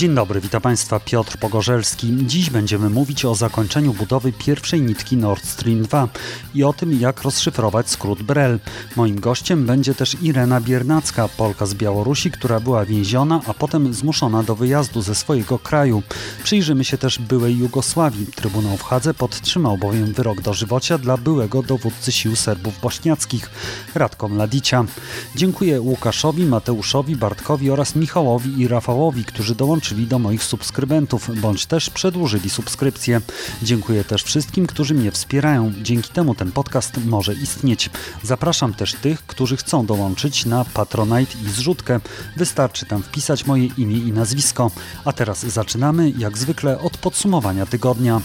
Dzień dobry, witam Państwa Piotr Pogorzelski. Dziś będziemy mówić o zakończeniu budowy pierwszej nitki Nord Stream 2 i o tym, jak rozszyfrować skrót BREL. Moim gościem będzie też Irena Biernacka, Polka z Białorusi, która była więziona, a potem zmuszona do wyjazdu ze swojego kraju. Przyjrzymy się też byłej Jugosławii. Trybunał w Hadze podtrzymał bowiem wyrok dożywocia dla byłego dowódcy sił Serbów bośniackich, Radko Mladicia. Dziękuję Łukaszowi, Mateuszowi, Bartkowi oraz Michałowi i Rafałowi, którzy dołączyli dołączyli do moich subskrybentów, bądź też przedłużyli subskrypcję. Dziękuję też wszystkim, którzy mnie wspierają. Dzięki temu ten podcast może istnieć. Zapraszam też tych, którzy chcą dołączyć na Patronite i zrzutkę. Wystarczy tam wpisać moje imię i nazwisko. A teraz zaczynamy, jak zwykle, od podsumowania tygodnia.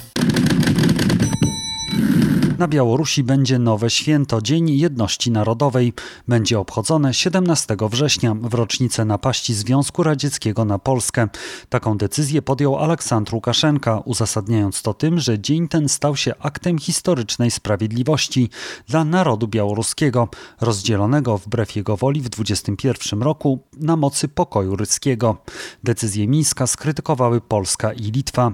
Na Białorusi będzie nowe święto, Dzień Jedności Narodowej. Będzie obchodzone 17 września, w rocznicę napaści Związku Radzieckiego na Polskę. Taką decyzję podjął Aleksandr Łukaszenka, uzasadniając to tym, że dzień ten stał się aktem historycznej sprawiedliwości dla narodu białoruskiego, rozdzielonego wbrew jego woli w 21 roku na mocy pokoju ryckiego. Decyzję Mińska skrytykowały Polska i Litwa.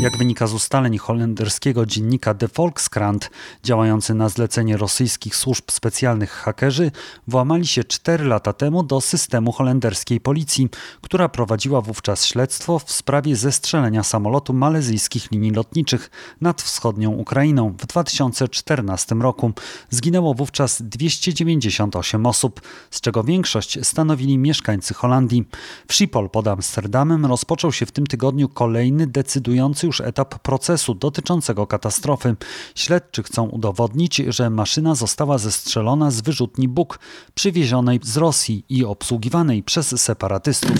Jak wynika z ustaleń holenderskiego dziennika The Volkskrant, działający na zlecenie rosyjskich służb specjalnych hakerzy włamali się 4 lata temu do systemu holenderskiej policji, która prowadziła wówczas śledztwo w sprawie zestrzelenia samolotu malezyjskich linii lotniczych nad wschodnią Ukrainą w 2014 roku. Zginęło wówczas 298 osób, z czego większość stanowili mieszkańcy Holandii. W Schiphol pod Amsterdamem rozpoczął się w tym tygodniu kolejny decydujący już etap procesu dotyczącego katastrofy. Śledczy chcą udowodnić, że maszyna została zestrzelona z wyrzutni Buk przywiezionej z Rosji i obsługiwanej przez separatystów.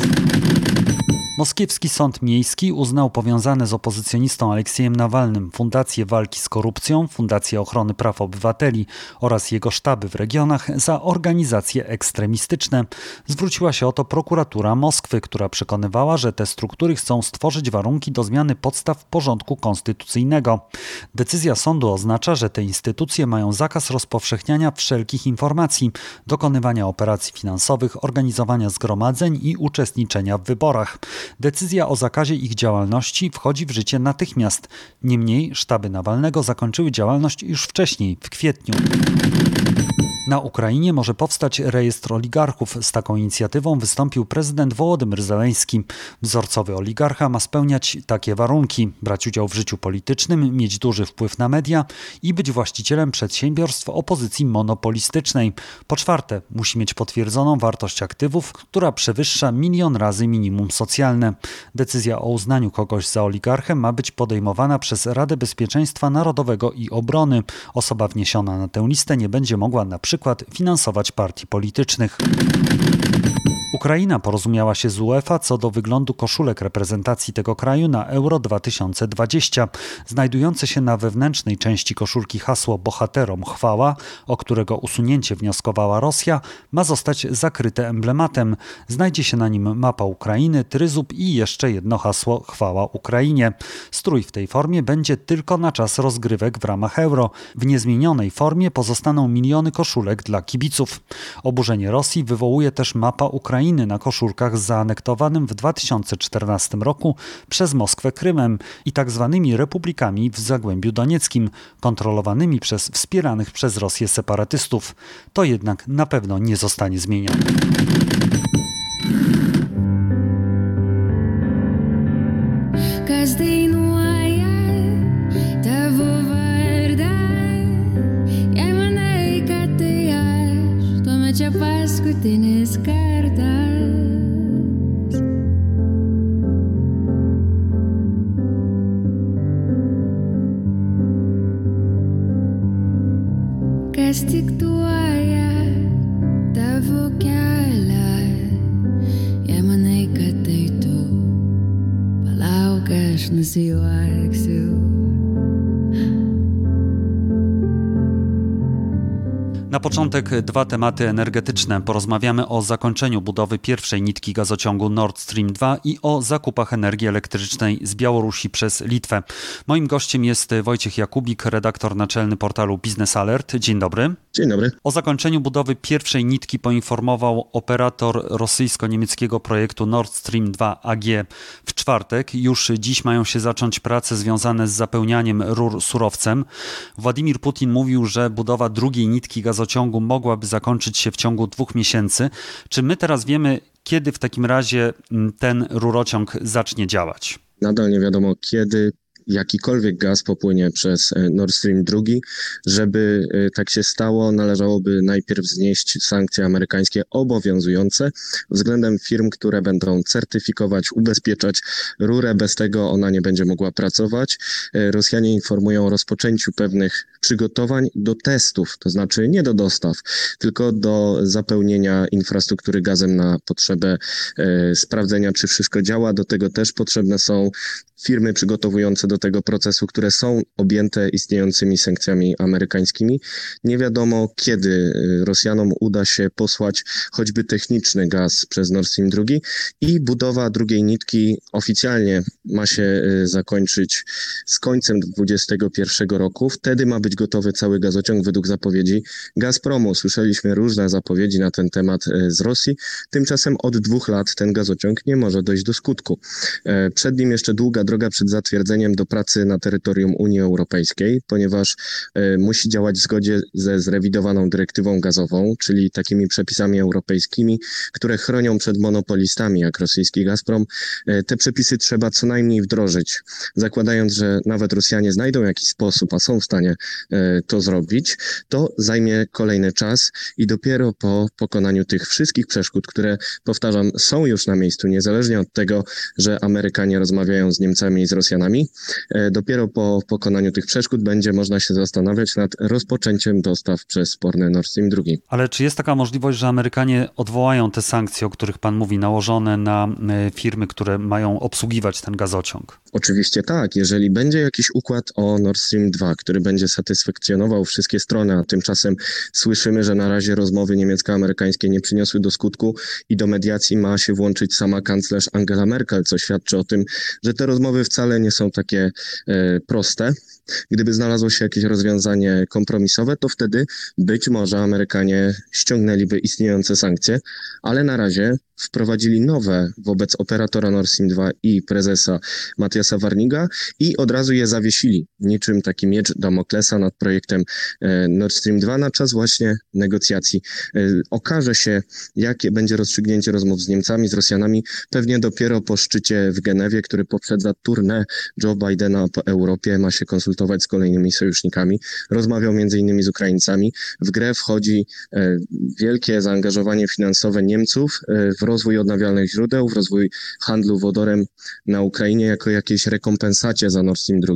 Moskiewski Sąd Miejski uznał powiązane z opozycjonistą Aleksiejem Nawalnym Fundację Walki z Korupcją, Fundację Ochrony Praw Obywateli oraz jego sztaby w regionach za organizacje ekstremistyczne. Zwróciła się o to prokuratura Moskwy, która przekonywała, że te struktury chcą stworzyć warunki do zmiany podstaw porządku konstytucyjnego. Decyzja sądu oznacza, że te instytucje mają zakaz rozpowszechniania wszelkich informacji, dokonywania operacji finansowych, organizowania zgromadzeń i uczestniczenia w wyborach. Decyzja o zakazie ich działalności wchodzi w życie natychmiast. Niemniej sztaby Nawalnego zakończyły działalność już wcześniej, w kwietniu. Na Ukrainie może powstać rejestr oligarchów. Z taką inicjatywą wystąpił prezydent Wołodymyr Zeleński. Wzorcowy oligarcha ma spełniać takie warunki: brać udział w życiu politycznym, mieć duży wpływ na media i być właścicielem przedsiębiorstw opozycji monopolistycznej. Po czwarte, musi mieć potwierdzoną wartość aktywów, która przewyższa milion razy minimum socjalne. Decyzja o uznaniu kogoś za oligarchę ma być podejmowana przez Radę Bezpieczeństwa Narodowego i Obrony. Osoba wniesiona na tę listę nie będzie mogła na przykład przykład finansować partii politycznych. Ukraina porozumiała się z UEFA co do wyglądu koszulek reprezentacji tego kraju na Euro 2020. Znajdujące się na wewnętrznej części koszulki hasło Bohaterom chwała, o którego usunięcie wnioskowała Rosja, ma zostać zakryte emblematem. Znajdzie się na nim mapa Ukrainy, tryzub i jeszcze jedno hasło Chwała Ukrainie. Strój w tej formie będzie tylko na czas rozgrywek w ramach Euro. W niezmienionej formie pozostaną miliony koszulek dla kibiców. Oburzenie Rosji wywołuje też mapa Ukrainy Ukrainy na koszulkach zaanektowanym w 2014 roku przez Moskwę Krymem i tzw. Tak republikami w Zagłębiu Donieckim, kontrolowanymi przez wspieranych przez Rosję separatystów. To jednak na pewno nie zostanie zmienione. Aš nusijuoksiu. Na początek dwa tematy energetyczne. Porozmawiamy o zakończeniu budowy pierwszej nitki gazociągu Nord Stream 2 i o zakupach energii elektrycznej z Białorusi przez Litwę. Moim gościem jest Wojciech Jakubik, redaktor naczelny portalu Business Alert. Dzień dobry. Dzień dobry. O zakończeniu budowy pierwszej nitki poinformował operator rosyjsko-niemieckiego projektu Nord Stream 2 AG w czwartek. Już dziś mają się zacząć prace związane z zapełnianiem rur surowcem. Władimir Putin mówił, że budowa drugiej nitki gazociągu mogłaby zakończyć się w ciągu dwóch miesięcy. Czy my teraz wiemy, kiedy w takim razie mm, ten rurociąg zacznie działać? Nadal nie wiadomo, kiedy jakikolwiek gaz popłynie przez e, Nord Stream 2. Żeby e, tak się stało, należałoby najpierw znieść sankcje amerykańskie obowiązujące względem firm, które będą certyfikować, ubezpieczać rurę. Bez tego ona nie będzie mogła pracować. E, Rosjanie informują o rozpoczęciu pewnych przygotowań do testów, to znaczy nie do dostaw, tylko do zapełnienia infrastruktury gazem na potrzebę sprawdzenia, czy wszystko działa. Do tego też potrzebne są firmy przygotowujące do tego procesu, które są objęte istniejącymi sankcjami amerykańskimi. Nie wiadomo, kiedy y, Rosjanom uda się posłać choćby techniczny gaz przez Nord Stream 2 i budowa drugiej nitki oficjalnie ma się y, zakończyć z końcem 2021 roku. Wtedy ma być gotowy cały gazociąg według zapowiedzi Gazpromu. Słyszeliśmy różne zapowiedzi na ten temat y, z Rosji. Tymczasem od dwóch lat ten gazociąg nie może dojść do skutku. E, przed nim jeszcze długa droga przed zatwierdzeniem do pracy na terytorium Unii Europejskiej, ponieważ e, musi działać w zgodzie ze zrewidowaną dyrektywą gazową, czyli takimi przepisami europejskimi, które chronią przed monopolistami jak rosyjski Gazprom. E, te przepisy trzeba co najmniej wdrożyć, zakładając, że nawet Rosjanie znajdą jakiś sposób, a są w stanie e, to zrobić, to zajmie kolejny czas i dopiero po pokonaniu tych wszystkich przeszkód, które powtarzam, są już na miejscu, niezależnie od tego, że Amerykanie rozmawiają z Niemcami, i z Rosjanami. E, dopiero po pokonaniu tych przeszkód będzie można się zastanawiać nad rozpoczęciem dostaw przez sporny Nord Stream 2. Ale czy jest taka możliwość, że Amerykanie odwołają te sankcje, o których pan mówi, nałożone na e, firmy, które mają obsługiwać ten gazociąg? Oczywiście tak. Jeżeli będzie jakiś układ o Nord Stream 2, który będzie satysfakcjonował wszystkie strony, a tymczasem słyszymy, że na razie rozmowy niemiecko-amerykańskie nie przyniosły do skutku i do mediacji ma się włączyć sama kanclerz Angela Merkel, co świadczy o tym, że te rozmowy rozmowy wcale nie są takie e, proste. Gdyby znalazło się jakieś rozwiązanie kompromisowe, to wtedy być może Amerykanie ściągnęliby istniejące sankcje, ale na razie wprowadzili nowe wobec operatora Nord Stream 2 i prezesa Matiasa Warniga i od razu je zawiesili, niczym taki miecz Damoklesa nad projektem e, Nord Stream 2 na czas właśnie negocjacji. E, okaże się, jakie będzie rozstrzygnięcie rozmów z Niemcami, z Rosjanami, pewnie dopiero po szczycie w Genewie, który poprzedza turnę Joe Bidena po Europie, ma się konsultować z kolejnymi sojusznikami. Rozmawiał między innymi z Ukraińcami. W grę wchodzi e, wielkie zaangażowanie finansowe Niemców w rozwój odnawialnych źródeł, w rozwój handlu wodorem na Ukrainie jako jakiejś rekompensacie za Nord Stream 2.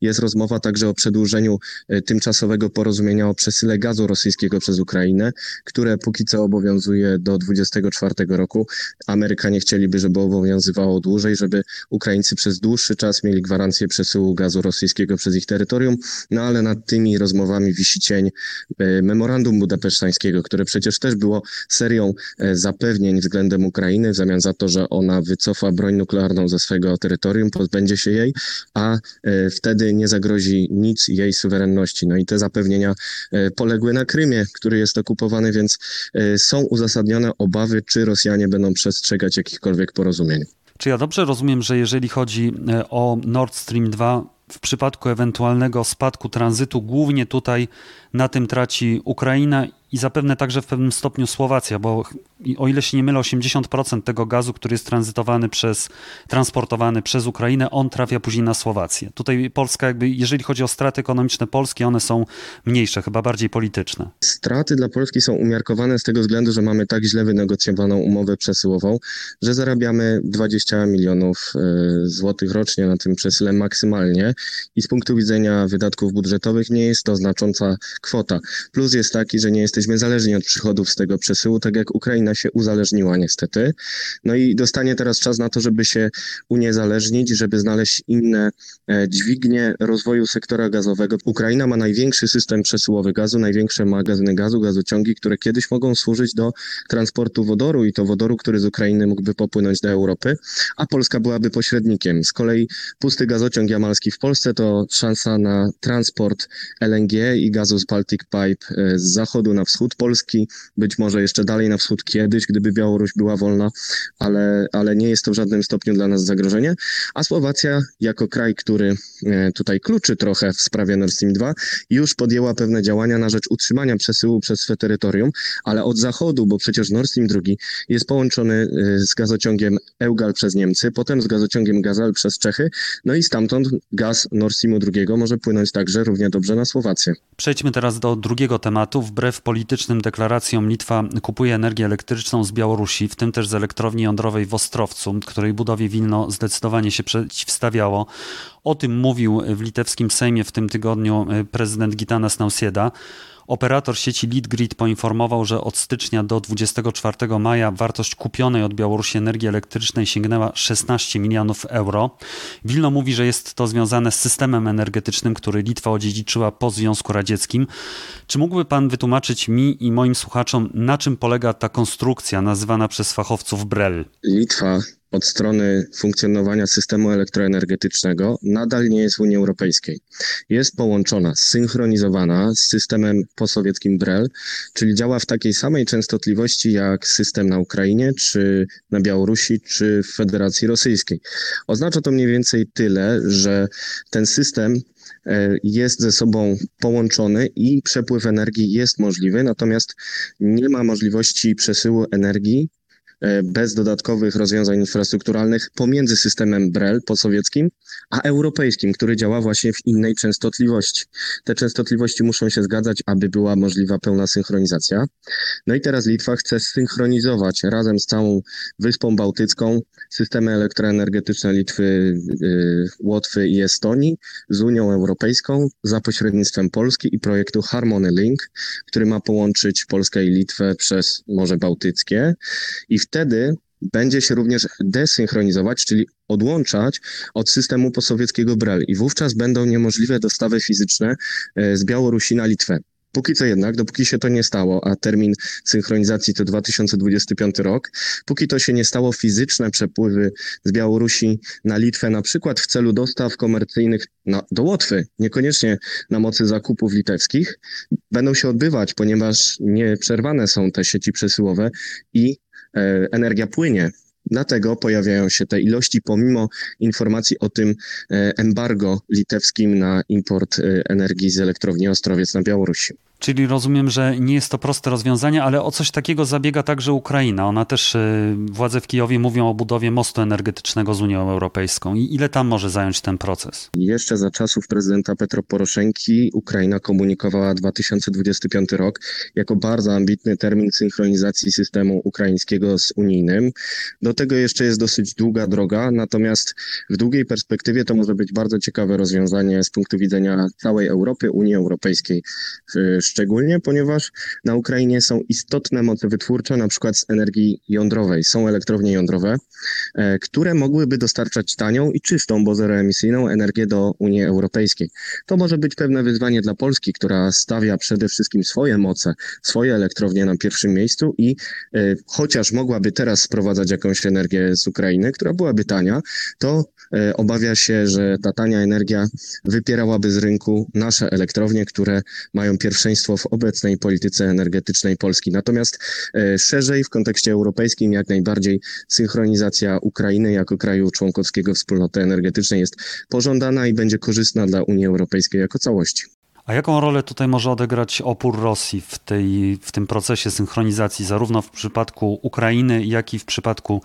Jest rozmowa także o przedłużeniu e, tymczasowego porozumienia o przesyle gazu rosyjskiego przez Ukrainę, które póki co obowiązuje do 2024 roku. Amerykanie chcieliby, żeby obowiązywało dłużej, żeby Ukraińcy przez dłuższy czas mieli gwarancję przesyłu gazu rosyjskiego przez ich terytorium, no ale nad tymi rozmowami wisi cień e, memorandum budapesztańskiego, które przecież też było serią e, zapewnień względem Ukrainy w zamian za to, że ona wycofa broń nuklearną ze swojego terytorium, pozbędzie się jej, a e, wtedy nie zagrozi nic jej suwerenności. No i te zapewnienia poległy na Krymie, który jest okupowany, więc są uzasadnione obawy, czy Rosjanie będą przestrzegać jakichkolwiek porozumień. Czy ja dobrze rozumiem, że jeżeli chodzi o Nord Stream 2, w przypadku ewentualnego spadku tranzytu, głównie tutaj na tym traci Ukraina i zapewne także w pewnym stopniu Słowacja, bo o ile się nie mylę, 80% tego gazu, który jest tranzytowany przez, transportowany przez Ukrainę, on trafia później na Słowację. Tutaj Polska jakby, jeżeli chodzi o straty ekonomiczne Polski, one są mniejsze, chyba bardziej polityczne. Straty dla Polski są umiarkowane z tego względu, że mamy tak źle wynegocjowaną umowę przesyłową, że zarabiamy 20 milionów e, złotych rocznie na tym przesyle maksymalnie i z punktu widzenia wydatków budżetowych nie jest to znacząca kwota. Plus jest taki, że nie jesteśmy jesteśmy zależni od przychodów z tego przesyłu, tak jak Ukraina się uzależniła niestety. No i dostanie teraz czas na to, żeby się uniezależnić, żeby znaleźć inne e, dźwignie rozwoju sektora gazowego. Ukraina ma największy system przesyłowy gazu, największe magazyny gazu, gazociągi, które kiedyś mogą służyć do transportu wodoru i to wodoru, który z Ukrainy mógłby popłynąć do Europy, a Polska byłaby pośrednikiem. Z kolei pusty gazociąg jamalski w Polsce to szansa na transport LNG i gazu z Baltic Pipe e, z zachodu na wschód Polski, być może jeszcze dalej na wschód kiedyś, gdyby Białoruś była wolna, ale, ale nie jest to w żadnym stopniu dla nas zagrożenie. A Słowacja, jako kraj, który e, tutaj kluczy trochę w sprawie Nord Stream 2, już podjęła pewne działania na rzecz utrzymania przesyłu przez swe terytorium, ale od zachodu, bo przecież Nord Stream 2 jest połączony e, z gazociągiem Eugal przez Niemcy, potem z gazociągiem Gazal przez Czechy, no i stamtąd gaz Nord Streamu 2 może płynąć także równie dobrze na Słowację. Przejdźmy teraz do drugiego tematu. Wbrew politycznym deklaracjom Litwa kupuje energię elektryczną z Białorusi, w tym też z elektrowni jądrowej w Ostrowcu, której budowie Wilno zdecydowanie się przeciwstawiało. O tym mówił w litewskim Sejmie w tym tygodniu e, prezydent Gitanas Nausėda. Operator sieci Litgrid poinformował, że od stycznia do 24 maja wartość kupionej od Białorusi energii elektrycznej sięgnęła 16 milionów euro. Wilno mówi, że jest to związane z systemem energetycznym, który Litwa odziedziczyła po Związku Radzieckim. Czy mógłby pan wytłumaczyć mi i moim słuchaczom, na czym polega ta konstrukcja nazywana przez fachowców BREL? Litwa od strony funkcjonowania systemu elektroenergetycznego nadal nie jest w Unii Europejskiej. Jest połączona, synchronizowana z systemem posowieckim BREL, czyli działa w takiej samej częstotliwości jak system na Ukrainie, czy na Białorusi, czy w Federacji Rosyjskiej. Oznacza to mniej więcej tyle, że ten system e, jest ze sobą połączony i przepływ energii jest możliwy, natomiast nie ma możliwości przesyłu energii bez dodatkowych rozwiązań infrastrukturalnych pomiędzy systemem BREL posowieckim a europejskim, który działa właśnie w innej częstotliwości. Te częstotliwości muszą się zgadzać, aby była możliwa pełna synchronizacja. No i teraz Litwa chce synchronizować razem z całą Wyspą Bałtycką systemy elektroenergetyczne Litwy, y, Łotwy i Estonii z Unią Europejską za pośrednictwem Polski i projektu Harmony Link, który ma połączyć Polskę i Litwę przez Morze Bałtyckie i w wtedy będzie się również desynchronizować, czyli odłączać od systemu posowieckiego BREL i wówczas będą niemożliwe dostawy fizyczne e, z Białorusi na Litwę. Póki co jednak, dopóki się to nie stało, a termin synchronizacji to 2025 rok, póki to się nie stało, fizyczne przepływy z Białorusi na Litwę, na przykład w celu dostaw komercyjnych na, do Łotwy, niekoniecznie na mocy zakupów litewskich, będą się odbywać, ponieważ nieprzerwane są te sieci przesyłowe i energia płynie. Dlatego pojawiają się te ilości, pomimo informacji o tym e, embargo litewskim na import e, energii z elektrowni Ostrowiec na Białorusi. Czyli rozumiem, że nie jest to proste rozwiązanie, ale o coś takiego zabiega także Ukraina. Ona też, y, władze w Kijowie mówią o budowie mostu energetycznego z Unią Europejską. I ile tam może zająć ten proces? Jeszcze za czasów prezydenta Petro Poroszenki Ukraina komunikowała 2025 rok jako bardzo ambitny termin synchronizacji systemu ukraińskiego z unijnym. Do tego jeszcze jest dosyć długa droga, natomiast w długiej perspektywie to może być bardzo ciekawe rozwiązanie z punktu widzenia całej Europy, Unii Europejskiej szczególnie, ponieważ na Ukrainie są istotne moce wytwórcze, na przykład z energii jądrowej. Są elektrownie jądrowe, e, które mogłyby dostarczać tanią i czystą, bo zeroemisyjną energię do Unii Europejskiej. To może być pewne wyzwanie dla Polski, która stawia przede wszystkim swoje moce, swoje elektrownie na pierwszym miejscu i e, chociaż mogłaby teraz sprowadzać jakąś energię z Ukrainy, która byłaby tania, to obawia się, że ta tania energia wypierałaby z rynku nasze elektrownie, które mają pierwszeństwo w obecnej polityce energetycznej Polski. Natomiast e, szerzej w kontekście europejskim jak najbardziej synchronizacja Ukrainy jako kraju członkowskiego wspólnoty energetycznej jest pożądana i będzie korzystna dla Unii Europejskiej jako całości. A jaką rolę tutaj może odegrać opór Rosji w, tej, w tym procesie synchronizacji, zarówno w przypadku Ukrainy, jak i w przypadku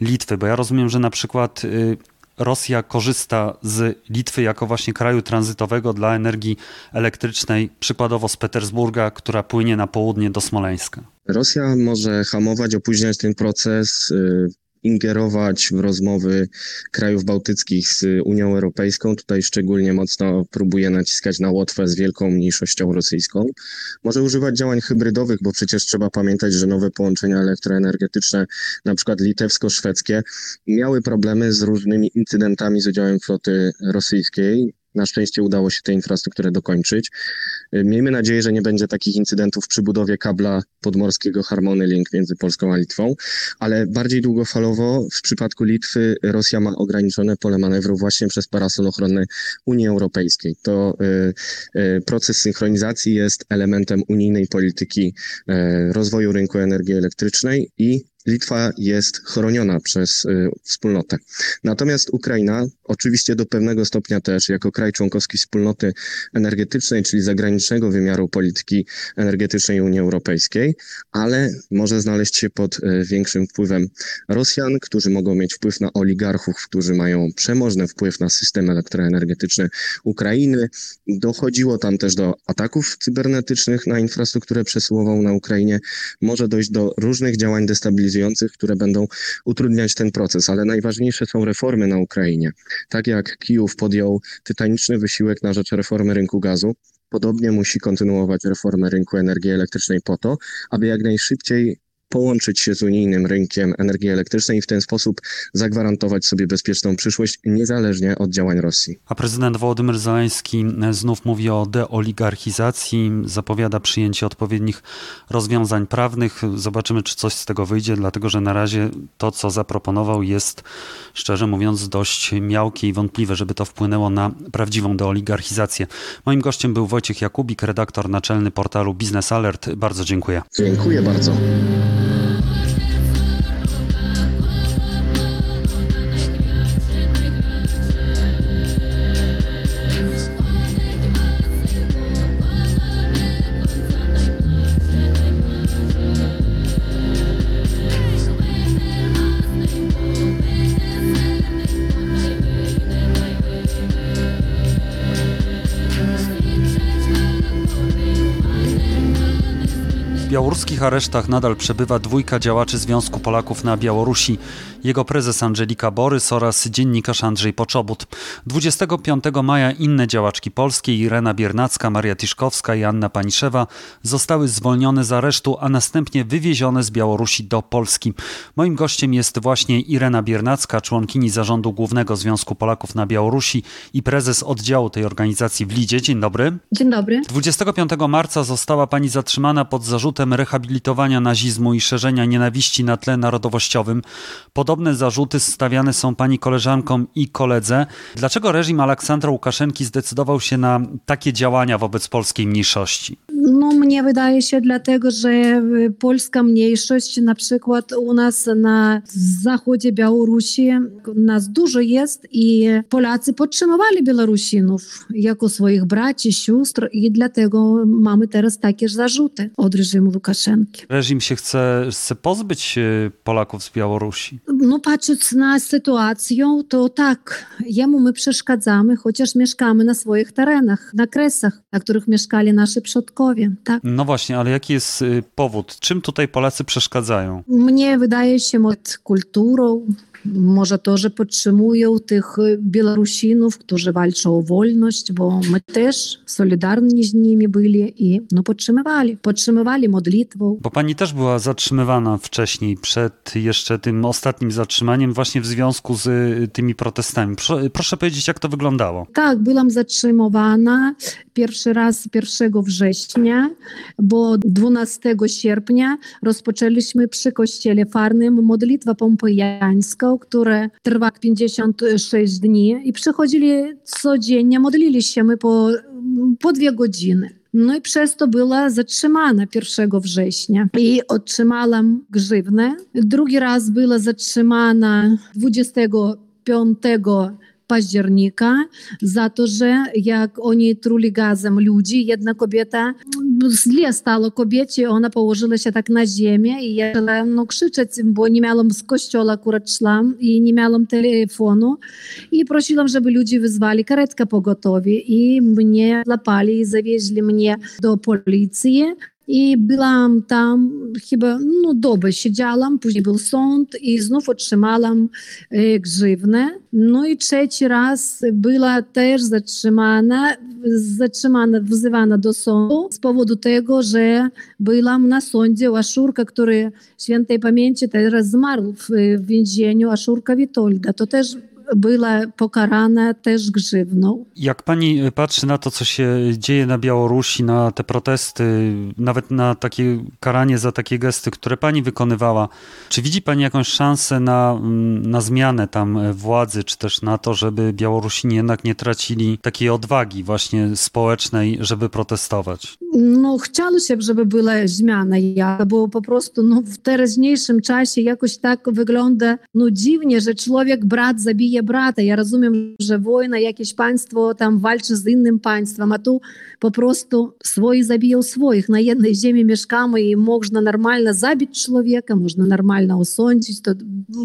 Litwy? Bo ja rozumiem, że na przykład y, Rosja korzysta z Litwy jako właśnie kraju tranzytowego dla energii elektrycznej, przykładowo z Petersburga, która płynie na południe do Smoleńska. Rosja może hamować, opóźniać ten proces y, ingerować w rozmowy krajów bałtyckich z Unią Europejską. Tutaj szczególnie mocno próbuje naciskać na Łotwę z wielką mniejszością rosyjską. Może używać działań hybrydowych, bo przecież trzeba pamiętać, że nowe połączenia elektroenergetyczne, na przykład litewsko-szwedzkie, miały problemy z różnymi incydentami z udziałem floty rosyjskiej. Na szczęście udało się tę infrastrukturę dokończyć. Y, miejmy nadzieję, że nie będzie takich incydentów przy budowie kabla podmorskiego Harmony Link między Polską a Litwą, ale bardziej długofalowo w przypadku Litwy Rosja ma ograniczone pole manewru właśnie przez parasol ochronny Unii Europejskiej. To y, y, proces synchronizacji jest elementem unijnej polityki rozwoju rynku energii elektrycznej i Litwa jest chroniona przez y, wspólnotę. Natomiast Ukraina, oczywiście do pewnego stopnia też, jako kraj członkowski wspólnoty energetycznej, czyli zagranicznego wymiaru polityki energetycznej Unii Europejskiej, ale może znaleźć się pod y, większym wpływem Rosjan, którzy mogą mieć wpływ na oligarchów, którzy mają przemożny wpływ na system elektroenergetyczny Ukrainy. Dochodziło tam też do ataków cybernetycznych na infrastrukturę przesyłową na Ukrainie. Może dojść do różnych działań destabilizujących które będą utrudniać ten proces, ale najważniejsze są reformy na Ukrainie. Tak jak Kijów podjął tytaniczny wysiłek na rzecz reformy rynku gazu, podobnie musi kontynuować reformę rynku energii elektrycznej po to, aby jak najszybciej połączyć się z unijnym rynkiem energii elektrycznej i w ten sposób zagwarantować sobie bezpieczną przyszłość niezależnie od działań Rosji. A prezydent Wołodymyr Zeleński znów mówi o deoligarchizacji, zapowiada przyjęcie odpowiednich rozwiązań prawnych. Zobaczymy, czy coś z tego wyjdzie, dlatego że na razie to, co zaproponował, jest szczerze mówiąc dość miałkie i wątpliwe, żeby to wpłynęło na prawdziwą deoligarchizację. Moim gościem był Wojciech Jakubik, redaktor naczelny portalu Business Alert. Bardzo dziękuję. Dziękuję bardzo. Białoruskich aresztach nadal przebywa dwójka działaczy Związku Polaków na Białorusi. Jego prezes Angelika Borys oraz dziennikarz Andrzej Poczobut. 25 maja inne działaczki polskie Irena Biernacka, Maria Tiszkowska i Anna Paniszewa zostały zwolnione z aresztu, a następnie wywiezione z Białorusi do Polski. Moim gościem jest właśnie Irena Biernacka, członkini zarządu Głównego Związku Polaków na Białorusi i prezes oddziału tej organizacji w Lidzie. Dzień dobry. Dzień dobry. 25 marca została pani zatrzymana pod zarzutem rehabilitowania nazizmu i szerzenia nienawiści na tle narodowościowym. Podobne zarzuty stawiane są pani koleżankom i koledze. Dlaczego reżim Aleksandra Łukaszenki zdecydował się na takie działania wobec polskiej mniejszości? No, mnie wydaje się dlatego, że polska mniejszość na przykład u nas na zachodzie Białorusi nas dużo jest i Polacy podtrzymywali Białorusinów jako swoich braci, sióstr i dlatego mamy teraz takie zarzuty od reżimu Łukaszenki. Reżim się chce, chce pozbyć e, Polaków z Białorusi? No patrząc na sytuację, to tak, jemu my przeszkadzamy, chociaż mieszkamy na swoich terenach, na kresach, na których mieszkali nasi przodkowie. Tak? No właśnie, ale jaki jest y, powód? Czym tutaj Polacy przeszkadzają? Mnie wydaje się, od kulturą, może to, że podtrzymują tych Białorusinów, którzy walczą o wolność, bo my też solidarni z nimi byli i no, podtrzymywali, podtrzymywali modlitwą. Bo pani też była zatrzymywana wcześniej, przed jeszcze tym ostatnim zatrzymaniem właśnie w związku z tymi protestami. Proszę, proszę powiedzieć, jak to wyglądało? Tak, byłam zatrzymywana pierwszy raz 1 września, bo 12 sierpnia rozpoczęliśmy przy kościele farnym modlitwę pompejańską, które trwa 56 dni i przychodzili codziennie, modlili się my po, po dwie godziny. No i przez to była zatrzymana 1 września i otrzymałam grzywnę. Drugi raz była zatrzymana 25 października za to, że jak oni truli gazem ludzi, jedna kobieta źle stało kobiecie, ona położyła się tak na ziemię i ja zaczęłam no, krzyczeć, bo nie miałam z kościoła akurat i nie miałam telefonu i prosiłam, żeby ludzie wyzwali karetkę pogotowie i mnie złapali i zawieźli mnie do policji i byłam tam chyba no, dobę siedziałam, później był sąd i znów otrzymałam e, grzywnę. No i trzeci raz była też zatrzymana, zatrzymana, wzywana do sądu z powodu tego, że byłam na sądzie u Aszurka, który świętej pamięci teraz zmarł w, w więzieniu, Aszurka Witolda. To też była pokarana też grzywną. Jak pani patrzy na to, co się dzieje na Białorusi, na te protesty, nawet na takie karanie za takie gesty, które pani wykonywała, czy widzi pani jakąś szansę na, mm, na zmianę tam władzy, czy też na to, żeby Białorusini jednak nie tracili takiej odwagi właśnie społecznej, żeby protestować? No, chciało się, żeby była zmiana, bo po prostu no, w teraźniejszym czasie jakoś tak wygląda no, dziwnie, że człowiek, brat zabija brata. Ja rozumiem, że wojna, jakieś państwo tam walczy z innym państwem, a tu po prostu swoi zabiją swoich. Na jednej ziemi mieszkamy i można normalnie zabić człowieka, można normalnie osądzić. To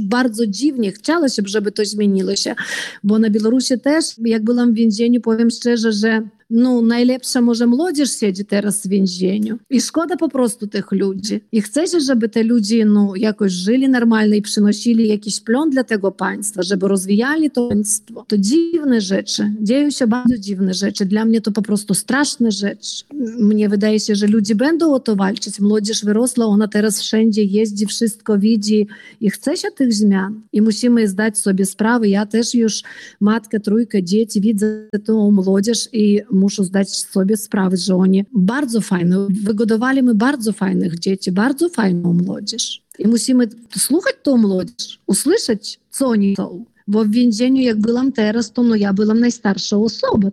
bardzo dziwnie. Chciało się, żeby to zmieniło się, bo na Białorusi też, jak byłam w więzieniu, powiem szczerze, że no, najlepsza może młodzież siedzi teraz w więzieniu. I szkoda po prostu tych ludzi. I chce się, żeby te ludzie no, jakoś żyli normalnie i przynosili jakiś plon dla tego państwa, żeby rozwijali to państwo. To dziwne rzeczy. Dzieją się bardzo dziwne rzeczy. Dla mnie to po prostu straszne rzeczy. Mnie wydaje się, że ludzie będą o to walczyć. Młodzież wyrosła, ona teraz wszędzie jeździ, wszystko widzi i chce się tych zmian. I musimy zdać sobie sprawę. Ja też już matka, trójka dzieci, widzę tą młodzież i muszą zdać sobie sprawę, że oni bardzo fajne, wygodowali my bardzo fajnych dzieci, bardzo fajną młodzież. I musimy słuchać tą młodzież, usłyszeć, co oni są. Bo w więzieniu, jak byłam teraz, to no ja byłam najstarszą osobą.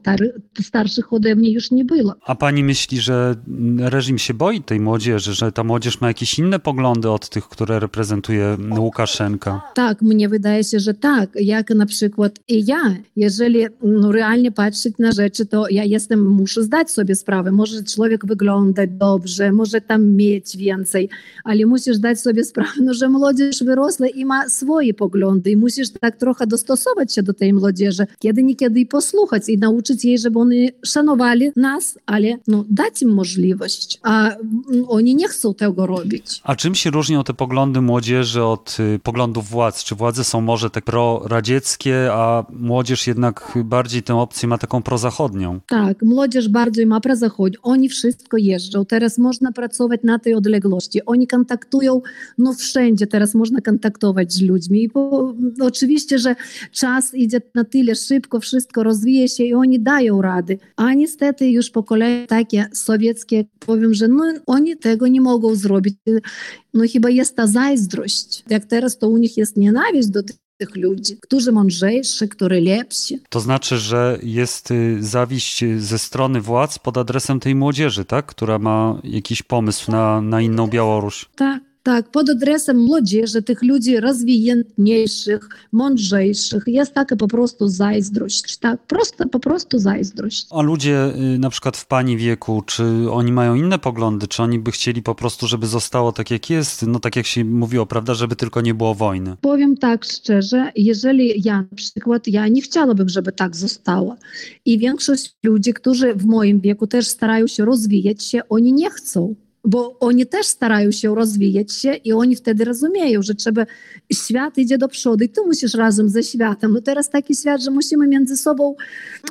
Starszych ode mnie już nie było. A pani myśli, że reżim się boi tej młodzieży, że ta młodzież ma jakieś inne poglądy od tych, które reprezentuje Łukaszenka? Tak, mnie wydaje się, że tak. Jak na przykład i ja, jeżeli no, realnie patrzeć na rzeczy, to ja jestem, muszę zdać sobie sprawę. Może człowiek wyglądać dobrze, może tam mieć więcej, ale musisz zdać sobie sprawę, no, że młodzież wyrosła i ma swoje poglądy i musisz tak trochę trochę dostosować się do tej młodzieży, kiedy niekiedy i posłuchać i nauczyć jej, żeby oni szanowali nas, ale no, dać im możliwość, a oni nie chcą tego robić. A czym się różnią te poglądy młodzieży od y, poglądów władz? Czy władze są może tak proradzieckie, a młodzież jednak bardziej tę opcję ma taką prozachodnią? Tak, młodzież bardziej ma prozachodnią. Oni wszystko jeżdżą. Teraz można pracować na tej odległości. Oni kontaktują, no wszędzie teraz można kontaktować z ludźmi. I po, oczywiście, że że czas idzie na tyle szybko, wszystko rozwija się i oni dają rady. A niestety już pokolenie takie sowieckie, powiem, że no, oni tego nie mogą zrobić. No chyba jest ta zazdrość. Jak teraz to u nich jest nienawiść do tych tych ludzi, którzy mądrzejsi, którzy lepsi. To znaczy, że jest y, zawiść ze strony władz pod adresem tej młodzieży, tak? która ma jakiś pomysł na, na inną Białoruś. Tak, tak, pod adresem młodzieży, tych ludzi rozwiniętniejszych, mądrzejszych. Jest taka po prostu zazdrość, tak? Prosto, po prostu zazdrość. A ludzie y, na przykład w pani wieku, czy oni mają inne poglądy? Czy oni by chcieli po prostu, żeby zostało tak jak jest? No tak jak się mówiło, prawda, żeby tylko nie było wojny. Powiem tak szczerze, jeżeli ja na przykład, ja nie chciałabym, żeby tak zostało. I większość ludzi, którzy w moim wieku też starają się rozwijać się, oni nie chcą bo oni też starają się rozwijać się i oni wtedy rozumieją, że trzeba, świat idzie do przodu i ty musisz razem ze światem. No teraz taki świat, że musimy między sobą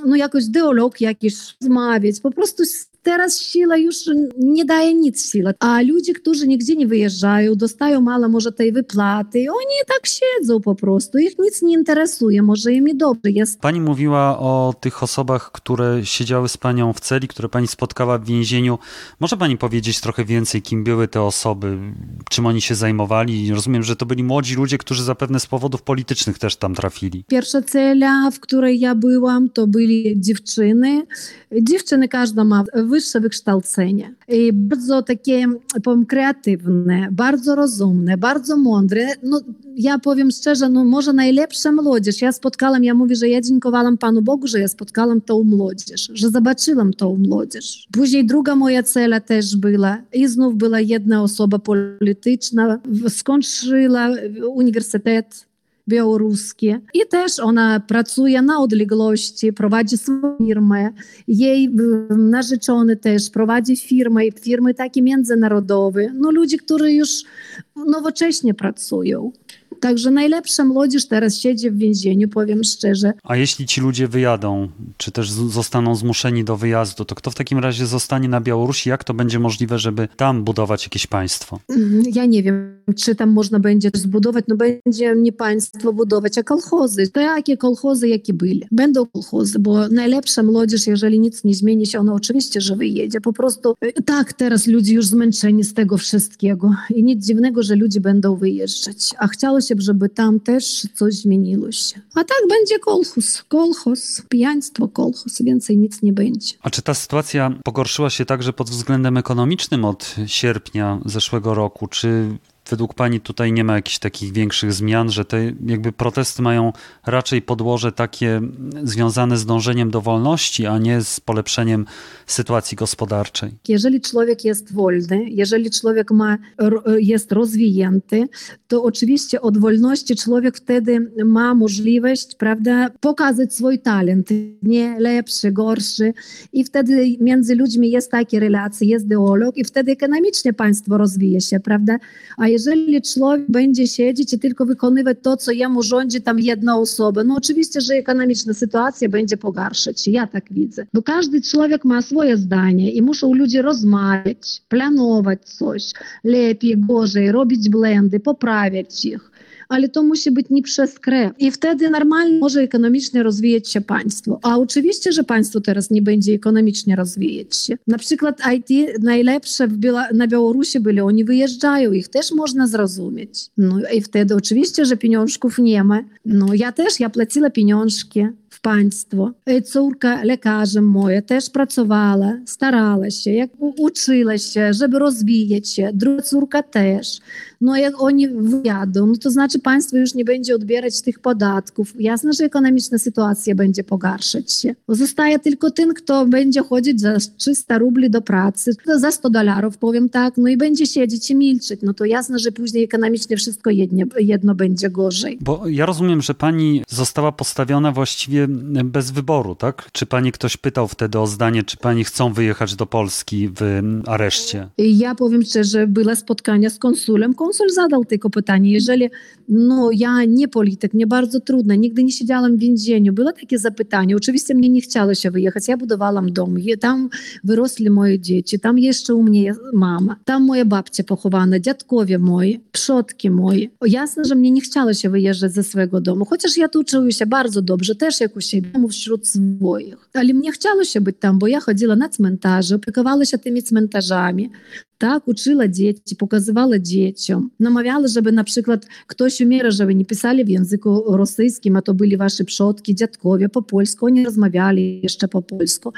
no jakoś dialog jakiś rozmawiać, po prostu Teraz siła już nie daje nic siła. A ludzie, którzy nigdzie nie wyjeżdżają, dostają mało może tej wypłaty, oni tak siedzą po prostu, ich nic nie interesuje, może im i dobrze jest. Pani mówiła o tych osobach, które siedziały z panią w celi, które pani spotkała w więzieniu. Może pani powiedzieć trochę więcej, kim były te osoby, czym oni się zajmowali? Rozumiem, że to byli młodzi ludzie, którzy zapewne z powodów politycznych też tam trafili. Pierwsza cela, w której ja byłam, to byli dziewczyny. Dziewczyny każda ma wyższe wykształcenie. I bardzo takie, powiem, kreatywne, bardzo rozumne, bardzo mądre. No, ja powiem szczerze, no może najlepsza młodzież. Ja spotkałam, ja mówię, że ja dziękowałam Panu Bogu, że ja spotkałam tą młodzież, że zobaczyłam tą młodzież. Później druga moja cela też była i znów była jedna osoba polityczna, skończyła uniwersytet białoruskie i też ona pracuje na odległości, prowadzi swoją firmę. Jej narzeczony też prowadzi firmę, firmy takie międzynarodowe. No ludzie, którzy już nowocześnie pracują. Także najlepsza młodzież teraz siedzi w więzieniu, powiem szczerze. A jeśli ci ludzie wyjadą, czy też zostaną zmuszeni do wyjazdu, to kto w takim razie zostanie na Białorusi? Jak to będzie możliwe, żeby tam budować jakieś państwo? Mm, ja nie wiem, czy tam można będzie zbudować, no będzie nie państwo budować, a kolchozy. Takie kolchozy, jakie byli. Będą kolchozy, bo najlepsza młodzież, jeżeli nic nie zmieni się, ona oczywiście, że wyjedzie. Po prostu y, tak, teraz ludzie już zmęczeni z tego wszystkiego i nic dziwnego, że ludzie będą wyjeżdżać. A chciało się, żeby tam też coś zmieniło się. A tak będzie kolchos, kolchos, pijaństwo, kolchos, więcej nic nie będzie. A czy ta sytuacja pogorszyła się także pod względem ekonomicznym od sierpnia zeszłego roku? Czy według Pani tutaj nie ma jakichś takich większych zmian, że te jakby protesty mają raczej podłoże takie związane z dążeniem do wolności, a nie z polepszeniem sytuacji gospodarczej? Jeżeli człowiek jest wolny, jeżeli człowiek ma, jest rozwinięty, to oczywiście od wolności człowiek wtedy ma możliwość, prawda, pokazać swój talent, nie lepszy, gorszy i wtedy między ludźmi jest takie relacje, jest dialog i wtedy ekonomicznie państwo rozwija się, prawda, a jeżeli człowiek będzie siedzieć i tylko wykonywać to, co jemu rządzi tam jedna osoba, no oczywiście, że ekonomiczna sytuacja będzie pogarszać ja tak widzę. Bo każdy człowiek ma swoje zdanie i muszą ludzie rozmawiać, planować coś lepiej, gorzej, robić blendy, poprawiać ich ale to musi być nie przez krew. I wtedy normalnie może ekonomicznie rozwijać się państwo. A oczywiście, że państwo teraz nie będzie ekonomicznie rozwijać się. Na przykład IT najlepsze Biela na Białorusi byli, oni wyjeżdżają, ich też można zrozumieć. No i wtedy oczywiście, że pieniążków nie ma. No ja też, ja płaciła pieniążki w państwo. Córka lekarzem moja też pracowała, starała się, jak uczyła się, żeby rozwijać się. Druga córka też. No jak oni wyjadą, no to znaczy państwo już nie będzie odbierać tych podatków. Jasne, że ekonomiczna sytuacja będzie pogarszać się. Zostaje tylko ten, kto będzie chodzić za 300 rubli do pracy, za 100 dolarów, powiem tak, no i będzie siedzieć i milczeć. No to jasne, że później ekonomicznie wszystko jedno, jedno będzie gorzej. Bo ja rozumiem, że pani została postawiona właściwie bez wyboru, tak? Czy pani ktoś pytał wtedy o zdanie, czy pani chcą wyjechać do Polski w areszcie? Ja powiem szczerze, było spotkanie z konsulem. Konsul zadał tylko pytanie, jeżeli no ja nie polityk, mnie bardzo trudno, nigdy nie siedziałam w więzieniu. Było takie zapytanie. Oczywiście mnie nie chciało się wyjechać. Ja budowałam dom. Tam wyrosły moje dzieci. Tam jeszcze u mnie mama. Tam moja babcia pochowana, dziadkowie moi, przodki moi. Jasne, że mnie nie chciało się wyjeżdżać ze swojego domu. Chociaż ja tu czuję się bardzo dobrze, też jak u siebie, wśród swoich. Ale mnie chciało się być tam, bo ja chodziła na cmentarze, opiekowała się tymi cmentarzami. Tak, uczyła dzieci, pokazywała dzieciom, namawiała, żeby na przykład ktoś umiera, żeby nie pisali w języku rosyjskim, a to byli wasze przodki, dziadkowie po polsku, oni rozmawiali jeszcze po polsku.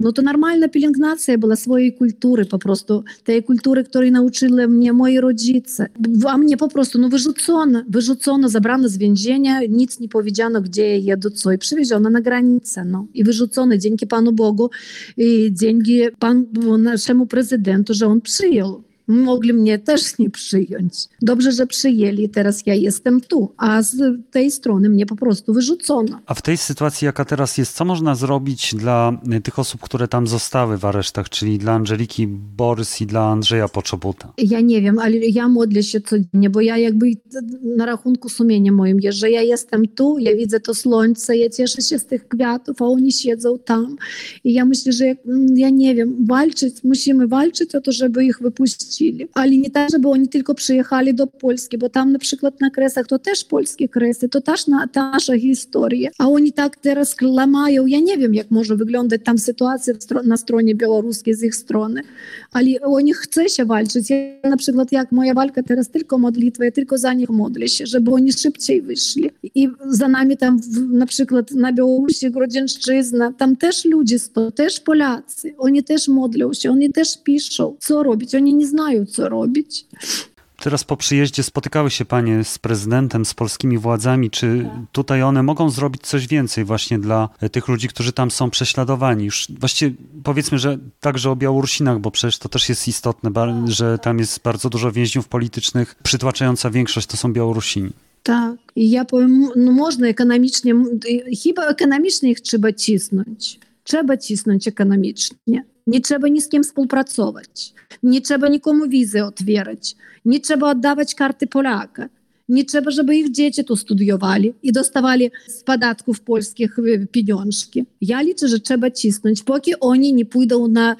No to normalna pielęgnacja była swojej kultury, po prostu tej kultury, której nauczyli mnie moi rodzice. A mnie po prostu no, wyrzucono, wyrzucono, zabrano z więzienia, nic nie powiedziano, gdzie ja jeду, co i przywieziono na granicę. No. I wyrzucono dzięki Panu Bogu i dzięki pan, naszemu prezydentu, że on przyjechał auxílio. Mogli mnie też nie przyjąć. Dobrze, że przyjęli, teraz ja jestem tu, a z tej strony mnie po prostu wyrzucono. A w tej sytuacji, jaka teraz jest, co można zrobić dla tych osób, które tam zostały w aresztach, czyli dla Angeliki Borys i dla Andrzeja Poczobuta? Ja nie wiem, ale ja modlę się codziennie, bo ja jakby na rachunku sumienia moim jest, że ja jestem tu, ja widzę to słońce, ja cieszę się z tych kwiatów, a oni siedzą tam. I ja myślę, że ja nie wiem, walczyć, musimy walczyć o to, żeby ich wypuścić puścili. Ale nie tak, żeby oni tylko przyjechali do Polski, bo tam na przykład na Kresach to też polskie Kresy, to też na, ta nasza historia. A oni tak teraz lamają, ja nie wiem, jak może wyglądać tam sytuacja na stronie białoruskiej z ich strony, ale oni chcą się walczyć. Ja na przykład, jak moja walka teraz tylko modlitwa, ja tylko za nich modlę się, żeby oni szybciej wyszli. I za nami tam w, na przykład na Białorusi, Grodzieńszczyzna, tam też ludzie, to też Polacy, oni też modlą się, oni też piszą, co robić, oni nie znają znają, co robić. Teraz po przyjeździe spotykały się panie z prezydentem, z polskimi władzami. Czy tutaj one mogą zrobić coś więcej właśnie dla tych ludzi, którzy tam są prześladowani? Już właściwie powiedzmy, że także o Białorusinach, bo przecież to też jest istotne, że tam jest bardzo dużo więźniów politycznych. Przytłaczająca większość to są Białorusini. Tak. I ja powiem, no można ekonomicznie, chyba ekonomicznie ich trzeba cisnąć. Trzeba cisnąć ekonomicznie. Nie trzeba ni z kim współpracować. Nie trzeba nikomu wizy otwierać. Nie trzeba oddawać karty Polaka. Nie trzeba, żeby ich dzieci tu studiowali i dostawali z podatków polskich pieniążki. Ja liczę, że trzeba cisnąć, póki oni nie pójdą na,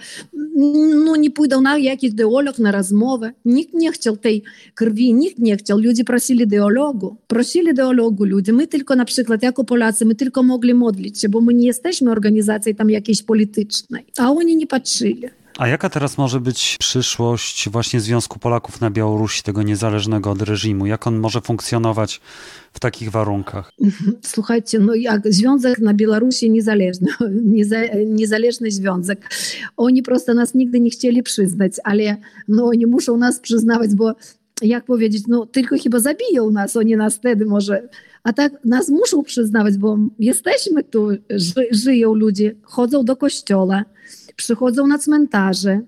no nie pójdą na jakiś dialog, na rozmowę. Nikt nie chciał tej krwi, nikt nie chciał. Ludzie prosili dialogu. Prosili dialogu ludzie. My tylko na przykład, jako Polacy, my tylko mogli modlić się, bo my nie jesteśmy organizacją tam jakiejś politycznej. A oni nie patrzyli. A jaka teraz może być przyszłość właśnie Związku Polaków na Białorusi, tego niezależnego od reżimu? Jak on może funkcjonować w takich warunkach? Słuchajcie, no jak Związek na Białorusi niezależny, niezależny związek. Oni prosto nas nigdy nie chcieli przyznać, ale no oni muszą nas przyznawać, bo jak powiedzieć, no tylko chyba zabiją nas, oni nas wtedy może a tak nas muszą przyznawać, bo jesteśmy tu, ży, żyją ludzie, chodzą do kościoła, przychodzą na cmentarze,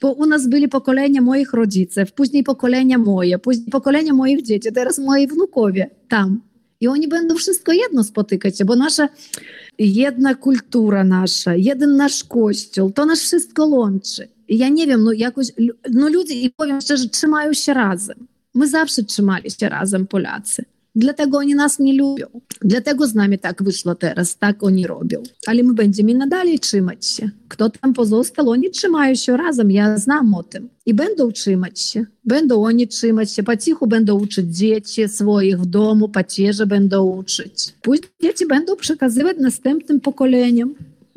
bo u nas byli pokolenia moich rodziców, później pokolenia moje, później pokolenia moich dzieci, teraz moi wnukowie tam. I oni będą wszystko jedno spotykać bo nasza jedna kultura nasza, jeden nasz kościół, to nas wszystko łączy. I ja nie wiem, no jakoś, no ludzie, i powiem szczerze, trzymają się razem. My zawsze trzymali się razem, Polacy. Dlatego oni nas nie lubią. Dlatego z nami tak wyszło teraz, tak oni robią. Ale my będziemy nadal trzymać się. Kto tam pozostał, oni trzymają się razem, ja znam o tym. I będą trzymać się. Będą oni trzymać się. Po cichu będą uczyć dzieci swoich w domu, pacierze będą uczyć. Później dzieci będą przekazywać następnym pokoleniom.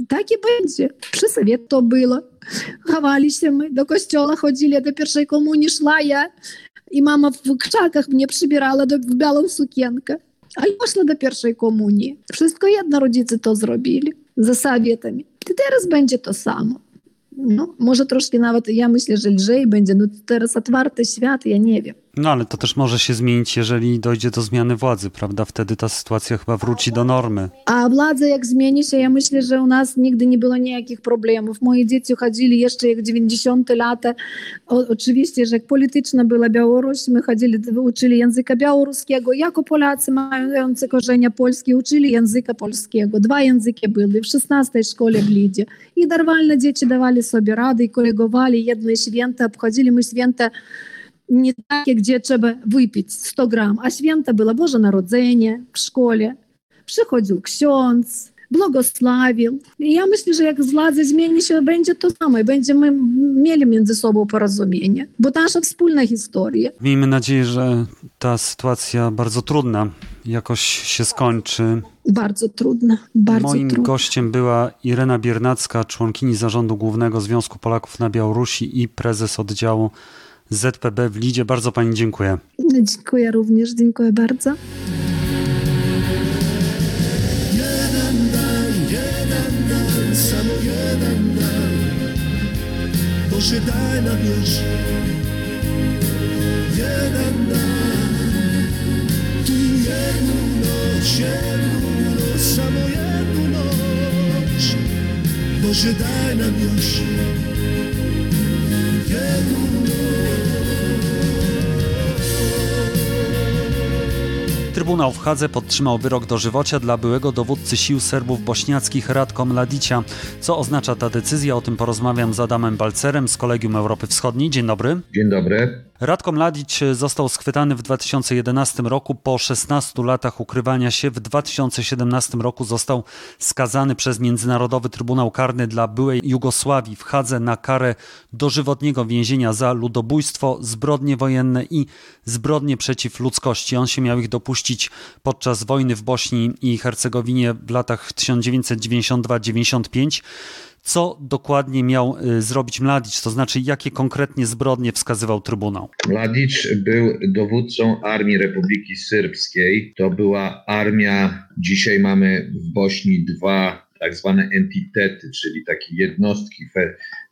Tak i będzie. Przy sobie to było. Chowali my, do kościoła chodzili, do pierwszej komunii szła ja. I mama w krzakach mnie przybierała do, w białą sukienkę. A ja poszła do pierwszej komunii. Wszystko jedno rodzice to zrobili za sowietami. I teraz będzie to samo. No, może troszkę nawet, ja myślę, że lżej będzie. No teraz otwarty świat, ja nie wiem. No ale to też może się zmienić, jeżeli dojdzie do zmiany władzy, prawda? Wtedy ta sytuacja chyba wróci do normy. A władza jak zmieni się, ja myślę, że u nas nigdy nie było nijakich problemów. Moje dzieci chodzili jeszcze jak 90 lata. O, oczywiście, że jak polityczna była Białoruś, my chodzili, uczyli języka białoruskiego. Jako Polacy mający korzenie polskie uczyli języka polskiego. Dwa języki były w 16 szkole w Lidzie. I normalnie dzieci dawali sobie rady i kolegowali. Jedne święta obchodzili my święta nie takie, gdzie trzeba wypić 100 gram, a święta było Boże Narodzenie w szkole. Przychodził ksiądz, błogosławił. I ja myślę, że jak władza zmieni się, będzie to samo. Będziemy mieli między sobą porozumienie, bo to nasza wspólna historia. Miejmy nadzieję, że ta sytuacja bardzo trudna jakoś się skończy. Bardzo trudna, bardzo Moim trudna. gościem była Irena Biernacka, członkini Zarządu Głównego Związku Polaków na Białorusi i prezes oddziału ZPB w Lidzie. Bardzo Pani dziękuję. Dziękuję również, dziękuję bardzo. Jeden dan, jeden dan, samo jeden dan. Boże daj nam już jeden dan. Tu jedną noc, jedną noc, samo jedną noc. Boże daj nam już Trybunał w Hadze podtrzymał wyrok dożywocia dla byłego dowódcy sił Serbów bośniackich Radko Mladicia. Co oznacza ta decyzja? O tym porozmawiam z Adamem Balcerem z Kolegium Europy Wschodniej. Dzień dobry. Dzień dobry. Radko Mladic został schwytany w 2011 roku. Po 16 latach ukrywania się w 2017 roku został skazany przez Międzynarodowy Trybunał Karny dla byłej Jugosławii w Hadze na karę dożywotniego więzienia za ludobójstwo, zbrodnie wojenne i zbrodnie przeciw ludzkości. On się miał ich dopuścić podczas wojny w Bośni i Hercegowinie w latach 1992-95 co dokładnie miał y, zrobić Mladic, to znaczy jakie konkretnie zbrodnie wskazywał Trybunał? Mladic był dowódcą Armii Republiki Syrbskiej. To była armia, dzisiaj mamy w Bośni dwa tak zwane entitety, czyli takie jednostki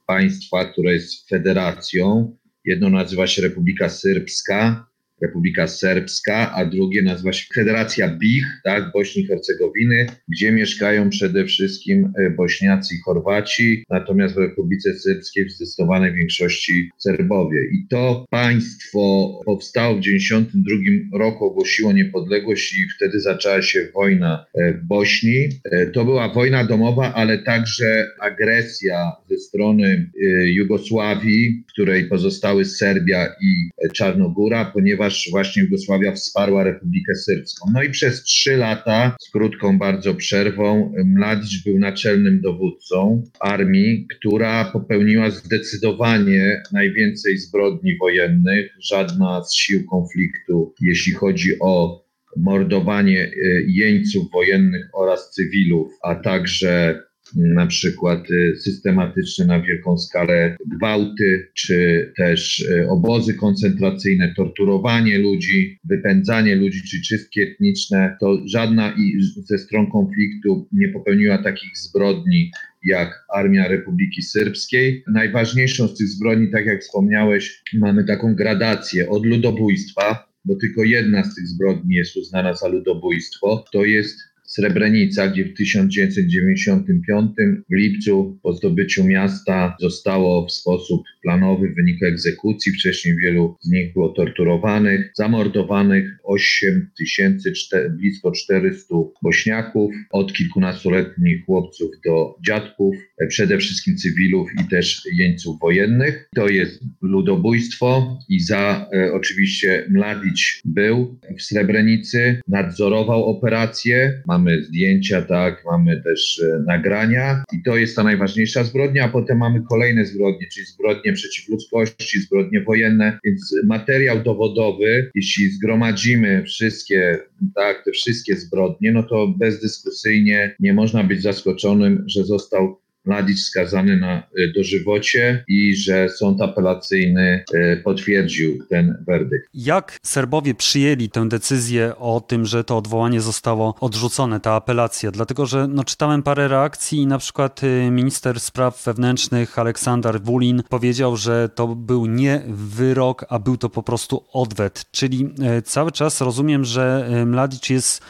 państwa, które jest federacją. Jedno nazywa się Republika Syrbska, Republika Serbska, a drugie nazywa się Federacja BiH, tak, Bośni i Hercegowiny, gdzie mieszkają przede wszystkim e, Bośniacy i Chorwaci, natomiast w Republice Serbskiej w zdecydowanej większości Serbowie. I to państwo powstało w 1992 roku, ogłosiło niepodległość i wtedy zaczęła się wojna e, w Bośni. E, to była wojna domowa, ale także agresja ze strony Jugosławii, której pozostały Serbia i Czarnogóra, ponieważ ponieważ właśnie Jugosławia wsparła Republikę Syrską. No i przez trzy lata, z krótką bardzo przerwą, Mladic był naczelnym dowódcą armii, która popełniła zdecydowanie najwięcej zbrodni wojennych. Żadna z sił konfliktu, jeśli chodzi o mordowanie e, jeńców wojennych oraz cywilów, a także na przykład y, systematyczne na wielką skalę gwałty, czy też y, obozy koncentracyjne, torturowanie ludzi, wypędzanie ludzi, czy czystki etniczne, to żadna ze stron konfliktu nie popełniła takich zbrodni jak Armia Republiki Syrbskiej. Najważniejszą z tych zbrodni, tak jak wspomniałeś, mamy taką gradację od ludobójstwa, bo tylko jedna z tych zbrodni jest uznana za ludobójstwo, to jest Srebrenica, gdzie w 1995 w lipcu po zdobyciu miasta zostało w sposób planowy w wyniku egzekucji, wcześniej wielu z nich było torturowanych, zamordowanych. 8 tysięcy, blisko 400 bośniaków, od kilkunastoletnich chłopców do dziadków, przede wszystkim cywilów i też jeńców wojennych. To jest ludobójstwo i za e, oczywiście Mladić był w Srebrenicy, nadzorował operację, mamy zdjęcia, tak, mamy też e, nagrania. I to jest ta najważniejsza zbrodnia, a potem mamy kolejne zbrodnie, czyli zbrodnie przeciw ludzkości, zbrodnie wojenne, więc materiał dowodowy, jeśli zgromadzimy wszystkie, tak, te wszystkie zbrodnie, no to bezdyskusyjnie nie można być zaskoczonym, że został Mladic skazany na y, dożywocie i że sąd apelacyjny y, potwierdził ten werdykt. Jak Serbowie przyjęli tę decyzję o tym, że to odwołanie zostało odrzucone, ta apelacja? Dlatego, że no, czytałem parę reakcji i na przykład y, minister spraw wewnętrznych Aleksander Wulin powiedział, że to był nie wyrok, a był to po prostu odwet. Czyli cały czas rozumiem, że Mladic jest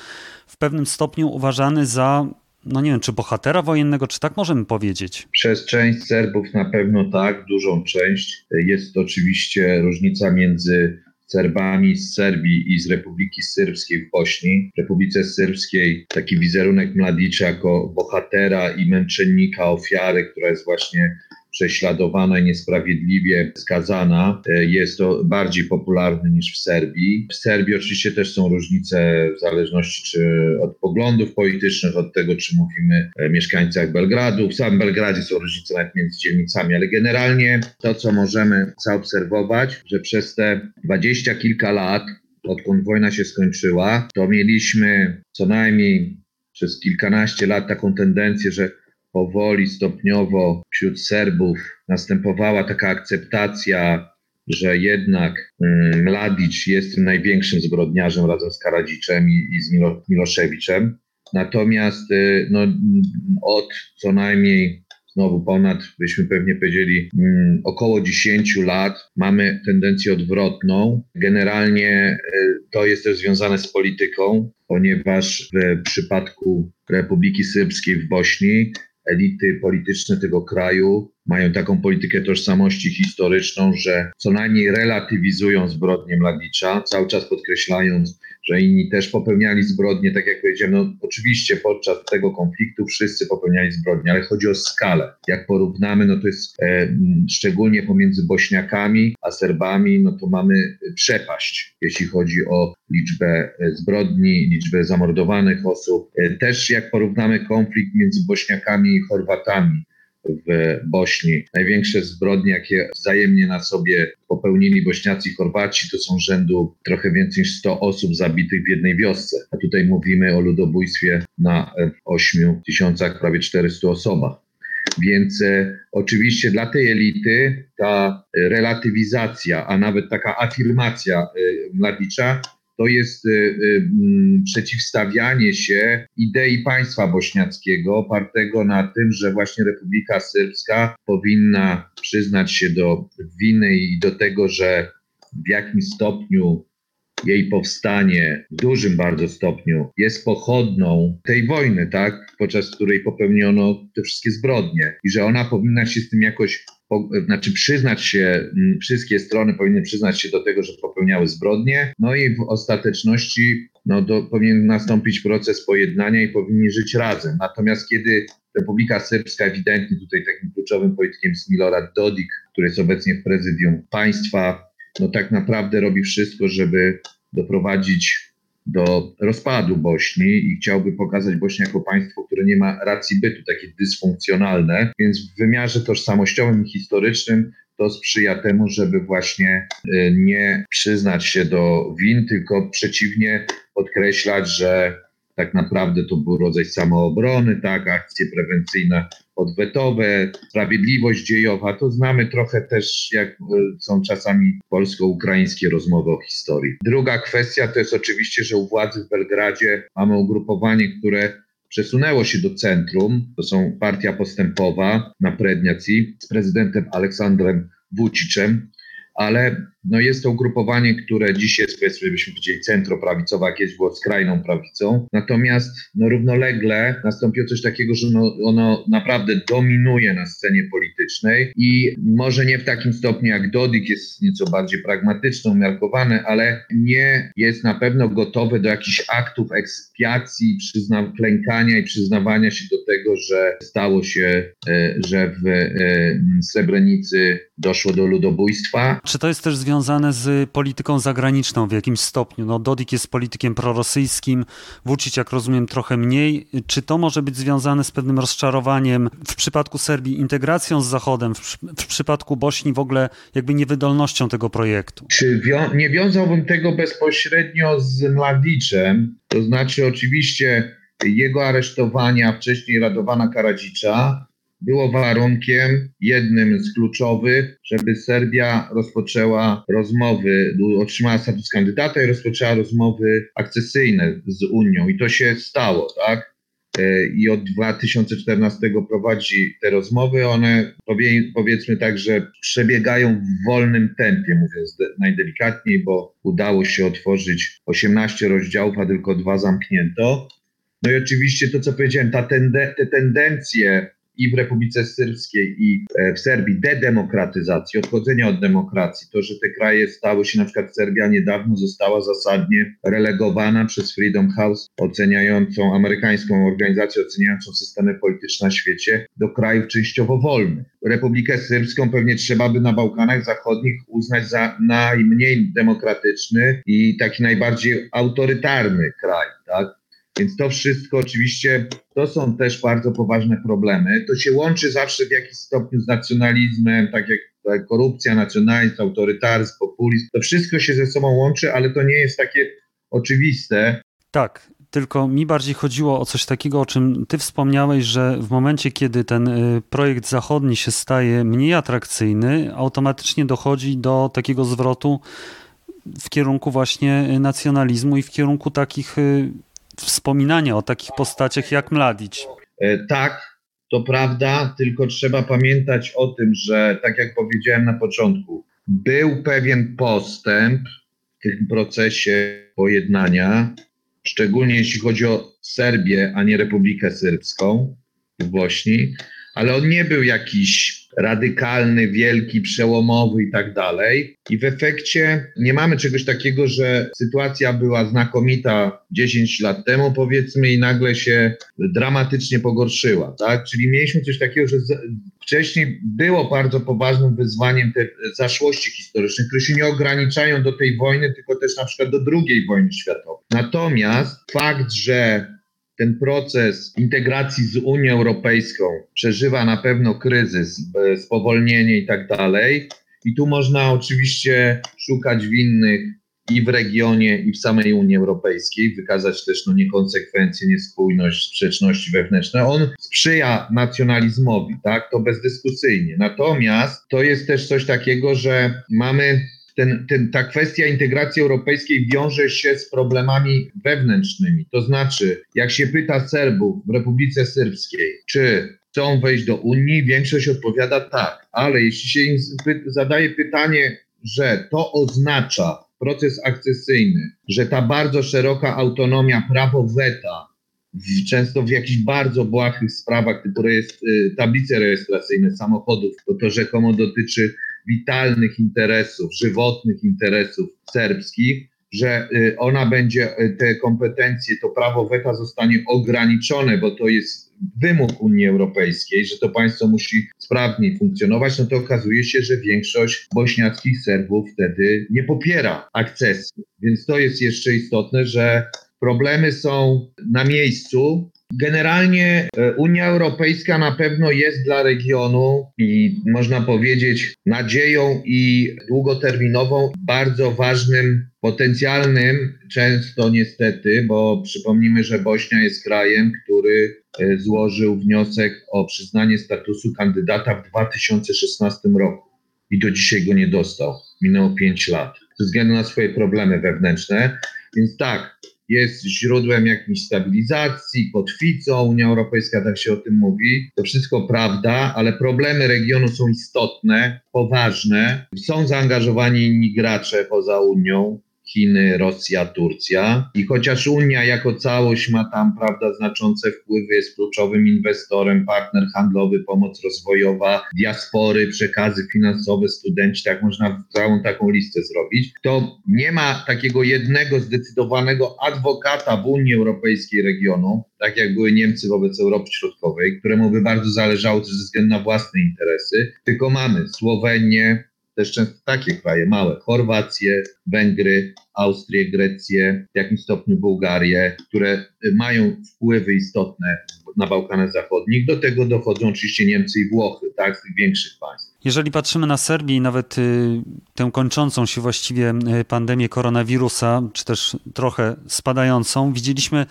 w pewnym stopniu uważany za no nie wiem, czy bohatera wojennego, czy tak możemy powiedzieć? Przez część Serbów na pewno tak, dużą część. Jest oczywiście różnica między Serbami z Serbii i z Republiki Syrbskiej w Bośni. W Republice Syrbskiej taki wizerunek Mladicza jako bohatera i męczennika, ofiary, która jest właśnie prześladowana i niesprawiedliwie skazana. E, jest to bardziej popularne niż w Serbii. W Serbii oczywiście też są różnice w zależności czy od poglądów politycznych, od tego, czy mówimy o mieszkańcach Belgradu. W samym Belgradzie są różnice nawet między dzielnicami, ale generalnie to, co możemy zaobserwować, że przez te dwadzieścia kilka lat, odkąd wojna się skończyła, to mieliśmy co najmniej przez kilkanaście lat taką tendencję, że powoli, stopniowo wśród Serbów następowała taka akceptacja, że jednak mm, Mladic jest tym największym zbrodniarzem razem z Karadziczem i, z Milo, Miloszewiczem. Natomiast y, no, od co najmniej znowu ponad, byśmy pewnie powiedzieli, mm, około 10 lat mamy tendencję odwrotną. Generalnie y, to jest też związane z polityką, ponieważ w przypadku Republiki Syrbskiej w Bośni elity polityczne tego kraju mają taką politykę tożsamości historyczną, że co najmniej relatywizują zbrodnie Mladicza, cały czas podkreślając, że inni też popełniali zbrodnie, tak jak powiedziałem, no oczywiście podczas tego konfliktu wszyscy popełniali zbrodnie, ale chodzi o skalę. Jak porównamy, no to jest e, szczególnie pomiędzy Bośniakami a Serbami, no to mamy przepaść, jeśli chodzi o liczbę e, zbrodni, liczbę zamordowanych osób. E, też jak porównamy konflikt między Bośniakami i Chorwatami, w Bośni. Największe zbrodnie, jakie wzajemnie na sobie popełnili Bośniacy i Chorwaci, to są rzędu trochę więcej niż 100 osób zabitych w jednej wiosce. A tutaj mówimy o ludobójstwie na 8 e, tysiącach, prawie 400 osobach. Więc e, oczywiście dla tej elity ta relatywizacja, a nawet taka afirmacja e, Mladicza to jest y, y, mm, przeciwstawianie się idei państwa bośniackiego opartego na tym, że właśnie Republika Syrbska powinna przyznać się do winy i do tego, że w jakim stopniu jej powstanie w dużym bardzo stopniu jest pochodną tej wojny, tak, podczas której popełniono te wszystkie zbrodnie i że ona powinna się z tym jakoś znaczy przyznać się, wszystkie strony powinny przyznać się do tego, że popełniały zbrodnie, no i w ostateczności no, do, powinien nastąpić proces pojednania i powinni żyć razem. Natomiast kiedy Republika Serbska, ewidentnie tutaj takim kluczowym politykiem jest Milorad Dodik, który jest obecnie w prezydium państwa, no tak naprawdę robi wszystko, żeby doprowadzić do rozpadu Bośni i chciałby pokazać Bośnię jako państwo, które nie ma racji bytu, takie dysfunkcjonalne, więc w wymiarze tożsamościowym i historycznym to sprzyja temu, żeby właśnie y, nie przyznać się do win, tylko przeciwnie podkreślać, że tak naprawdę to był rodzaj samoobrony, tak, akcje prewencyjne odwetowe, sprawiedliwość dziejowa, to znamy trochę też, jak e, są czasami polsko-ukraińskie rozmowy o historii. Druga kwestia to jest oczywiście, że u władzy w Belgradzie mamy ugrupowanie, które przesunęło się do centrum, to są Partia Postępowa na Predniacji z prezydentem Aleksandrem Vucicem, ale no jest to ugrupowanie, które dziś jest, powiedzmy, byśmy powiedzieli, centroprawicowe, kiedyś było skrajną prawicą. Natomiast no, równolegle nastąpiło coś takiego, że no, ono naprawdę dominuje na scenie politycznej i może nie w takim stopniu jak Dodik, jest nieco bardziej pragmatyczny, umiarkowany, ale nie jest na pewno gotowy do jakichś aktów ekspiacji, przyzna- klękania i przyznawania się do tego, że stało się, e, że w e, Srebrenicy doszło do ludobójstwa. Czy to jest też związane związane z polityką zagraniczną w jakimś stopniu. No, Dodik jest politykiem prorosyjskim, Vucic, jak rozumiem, trochę mniej. Czy to może być związane z pewnym rozczarowaniem w przypadku Serbii integracją z Zachodem, w, w przypadku Bośni w ogóle jakby niewydolnością tego projektu? Czy nie wiązałbym tego bezpośrednio z Mladiczem, to znaczy oczywiście jego aresztowania, wcześniej Radowana Karadzicza, było warunkiem, jednym z kluczowych, żeby Serbia rozpoczęła rozmowy, otrzymała status kandydata i rozpoczęła rozmowy akcesyjne z Unią. I to się stało, tak? E, I od 2014 prowadzi te rozmowy. One powiedzmy tak, że przebiegają w wolnym tempie, mówiąc najdelikatniej, bo udało się otworzyć 18 rozdziałów, a tylko dwa zamknięto. No i oczywiście to, co powiedziałem, ta tende te tendencje i w Republice Syrbskiej, i e, w Serbii dedemokratyzacji, odchodzenia od demokracji. To, że te kraje stały się, na przykład Serbia niedawno została zasadnie relegowana przez Freedom House, oceniającą, amerykańską organizację oceniającą systemy polityczne na świecie, do krajów częściowo wolnych. Republikę Syrbską pewnie trzeba by na Bałkanach Zachodnich uznać za najmniej demokratyczny i taki najbardziej autorytarny kraj, tak? Więc to wszystko oczywiście to są też bardzo poważne problemy. To się łączy zawsze w jakimś stopniu z nacjonalizmem, tak jak korupcja, nacjonalizm, autorytaryzm, populizm. To wszystko się ze sobą łączy, ale to nie jest takie oczywiste. Tak, tylko mi bardziej chodziło o coś takiego, o czym ty wspomniałeś, że w momencie, kiedy ten y, projekt zachodni się staje mniej atrakcyjny, automatycznie dochodzi do takiego zwrotu w kierunku właśnie nacjonalizmu i w kierunku takich wspominania o takich postaciach jak Mladić. E, tak, to prawda, tylko trzeba pamiętać o tym, że tak jak powiedziałem na początku, był pewien postęp w tym procesie pojednania, szczególnie jeśli chodzi o Serbię, a nie Republikę Syrbską w Bośni, ale on nie był jakiś radykalny, wielki, przełomowy i tak dalej. I w efekcie nie mamy czegoś takiego, że sytuacja była znakomita 10 lat temu, powiedzmy, i nagle się dramatycznie pogorszyła. Tak? Czyli mieliśmy coś takiego, że wcześniej było bardzo poważnym wyzwaniem te zaszłości historyczne, które się nie ograniczają do tej wojny, tylko też na przykład do II wojny światowej. Natomiast fakt, że ten proces integracji z Unią Europejską przeżywa na pewno kryzys, spowolnienie i tak dalej. I tu można oczywiście szukać winnych i w regionie, i w samej Unii Europejskiej, wykazać też no, niekonsekwencje, niespójność, sprzeczności wewnętrzne. On sprzyja nacjonalizmowi, tak, to bezdyskusyjnie. Natomiast to jest też coś takiego, że mamy ten, ten, ta kwestia integracji europejskiej wiąże się z problemami wewnętrznymi. To znaczy, jak się pyta Serbów w Republice Syrbskiej, czy chcą wejść do Unii, większość odpowiada tak, ale jeśli się im zadaje pytanie, że to oznacza proces akcesyjny, że ta bardzo szeroka autonomia, prawo weta, w, często w jakichś bardzo błahych sprawach, typu rejestr, y, tablice rejestracyjne samochodów, bo to rzekomo dotyczy witalnych interesów, żywotnych interesów serbskich, że y, ona będzie, y, te kompetencje, to prawo weta zostanie ograniczone, bo to jest wymóg Unii Europejskiej, że to państwo musi sprawniej funkcjonować, no to okazuje się, że większość bośniackich Serbów wtedy nie popiera akcesji. Więc to jest jeszcze istotne, że problemy są na miejscu. Generalnie e, Unia Europejska na pewno jest dla regionu i można powiedzieć nadzieją i długoterminową bardzo ważnym, potencjalnym, często niestety, bo przypomnijmy, że Bośnia jest krajem, który e, złożył wniosek o przyznanie statusu kandydata w 2016 roku i do dzisiaj go nie dostał. Minęło 5 lat ze względu na swoje problemy wewnętrzne. Więc tak, jest źródłem jakiejś stabilizacji, kotwicą, Unia Europejska tak się o tym mówi. To wszystko prawda, ale problemy regionu są istotne, poważne. Są zaangażowani inni gracze poza Unią. Chiny, Rosja, Turcja. I chociaż Unia jako całość ma tam prawda, znaczące wpływy, jest kluczowym inwestorem, partner handlowy, pomoc rozwojowa, diaspory, przekazy finansowe, studenci, tak można całą taką listę zrobić, to nie ma takiego jednego zdecydowanego adwokata w Unii Europejskiej regionu, tak jak były Niemcy wobec Europy Środkowej, któremu by bardzo zależało ze względu na własne interesy, tylko mamy Słowenię, też często takie kraje małe, Chorwację, Węgry, Austrię, Grecję, w jakimś stopniu Bułgarię, które mają wpływy istotne na Bałkanach Zachodnich. Do tego dochodzą oczywiście Niemcy i Włochy, tak, z tych większych państw. Jeżeli patrzymy na Serbię i nawet y, tę kończącą się właściwie y, pandemię koronawirusa, czy też trochę spadającą, widzieliśmy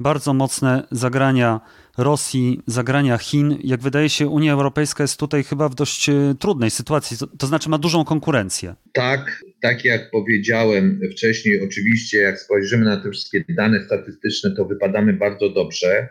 bardzo mocne zagrania Rosji, zagrania Chin. Jak wydaje się, Unia Europejska jest tutaj chyba w dość e, trudnej sytuacji, to, znaczy ma dużą konkurencję. Tak, tak jak powiedziałem wcześniej, oczywiście jak spojrzymy na te wszystkie dane statystyczne, to wypadamy bardzo dobrze.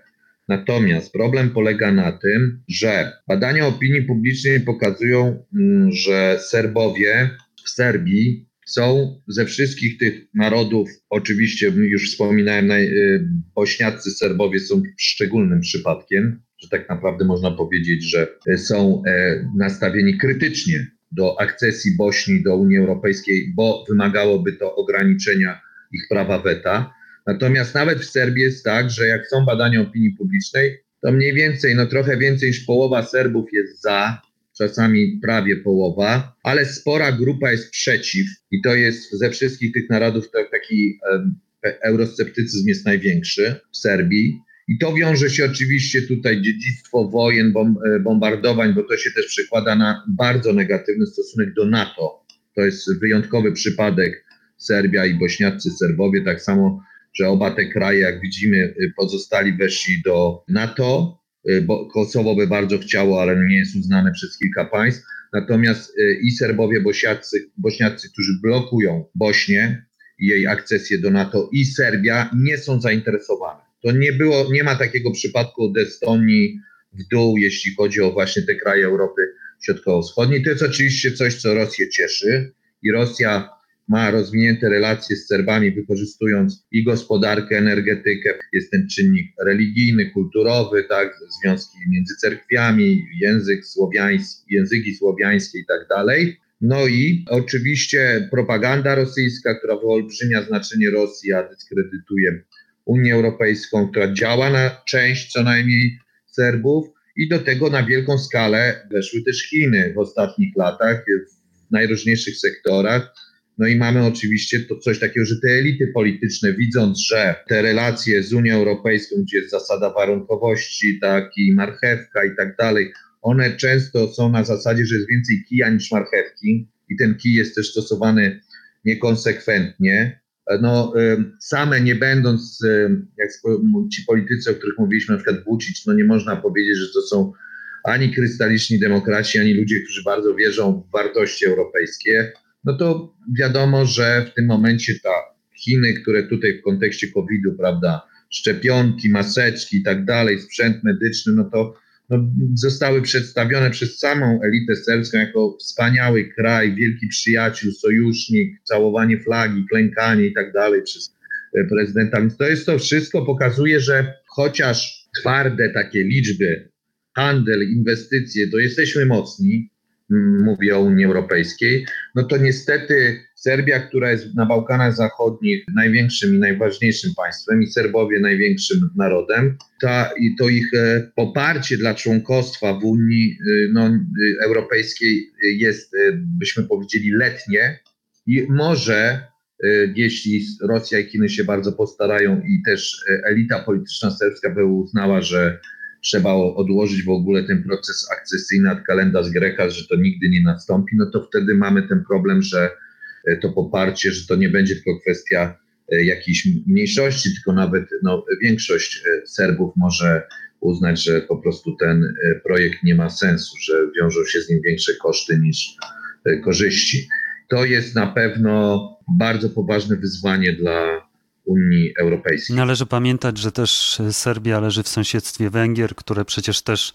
Natomiast problem polega na tym, że badania opinii publicznej pokazują, mm, że Serbowie w Serbii są ze wszystkich tych narodów, oczywiście już wspominałem, y, bośniacy Serbowie są szczególnym przypadkiem, że tak naprawdę można powiedzieć, że y, są e, nastawieni krytycznie do akcesji Bośni do Unii Europejskiej, bo wymagałoby to ograniczenia ich prawa weta. Natomiast nawet w Serbii jest tak, że jak są badania opinii publicznej, to mniej więcej, no trochę więcej niż połowa Serbów jest za, czasami prawie połowa, ale spora grupa jest przeciw i to jest ze wszystkich tych narodów taki um, eurosceptycyzm jest największy w Serbii. I to wiąże się oczywiście tutaj dziedzictwo wojen, e, bombardowań, bo to się też przekłada na bardzo negatywny stosunek do NATO. To jest wyjątkowy przypadek Serbia i bośniacy Serbowie, tak samo, że oba te kraje, jak widzimy, pozostali weszli do NATO, Y, bo Kosowo by bardzo chciało, ale nie jest uznane przez kilka państw. Natomiast y, i Serbowie, Bośniacy, Bośniacy którzy blokują Bośnię i jej akcesję do NATO, i Serbia nie są zainteresowane. To nie było, nie ma takiego przypadku od Estonii w dół, jeśli chodzi o właśnie te kraje Europy Środkowo-Wschodniej. To jest oczywiście coś, co Rosję cieszy i Rosja ma rozwinięte relacje z Serbami, wykorzystując i gospodarkę, energetykę. Jest ten czynnik religijny, kulturowy, tak, związki między cerkwiami, język słowiański, języki słowiańskie i tak dalej. No i oczywiście propaganda rosyjska, która wyolbrzymia znaczenie Rosji, a dyskredytuje Unię Europejską, która działa na część co najmniej Serbów i do tego na wielką skalę weszły też Chiny w ostatnich latach w najróżniejszych sektorach no i mamy oczywiście to coś takiego, że te elity polityczne, widząc, że te relacje z Unią Europejską, gdzie jest zasada warunkowości, tak i marchewka i tak dalej, one często są na zasadzie, że jest więcej kija niż marchewki i ten kij jest też stosowany niekonsekwentnie. No, same nie będąc, jak ci politycy, o których mówiliśmy, na przykład Vucic, no nie można powiedzieć, że to są ani krystaliczni demokraci, ani ludzie, którzy bardzo wierzą w wartości europejskie no to wiadomo, że w tym momencie ta Chiny, które tutaj w kontekście COVID-u, prawda, szczepionki, maseczki i tak dalej, sprzęt medyczny, no to no, zostały przedstawione przez samą elitę serbską jako wspaniały kraj, wielki przyjaciel, sojusznik, całowanie flagi, klękanie i tak dalej przez e, prezydenta. Więc to jest to wszystko, pokazuje, że chociaż twarde takie liczby, handel, inwestycje, to jesteśmy mocni, mówię o Unii Europejskiej, no to niestety Serbia, która jest na Bałkanach Zachodnich największym i najważniejszym państwem i Serbowie największym narodem, ta, i to ich e, poparcie dla członkostwa w Unii e, no, e, Europejskiej jest, byśmy powiedzieli, letnie. I może, jeśli Rosja i Chiny się bardzo postarają i też elita polityczna serbska by uznała, że trzeba odłożyć w ogóle ten proces akcesyjny ad kalendarz Greka, że to nigdy nie nastąpi, no to wtedy mamy ten problem, że e, to poparcie, że to nie będzie tylko kwestia e, jakiejś mniejszości, tylko nawet no, większość e, Serbów może uznać, że po prostu ten projekt nie ma sensu, że wiążą się z nim większe koszty niż korzyści. To jest na pewno bardzo poważne wyzwanie dla Unii Europejskiej. Należy pamiętać, że też Serbia leży w sąsiedztwie Węgier, które przecież też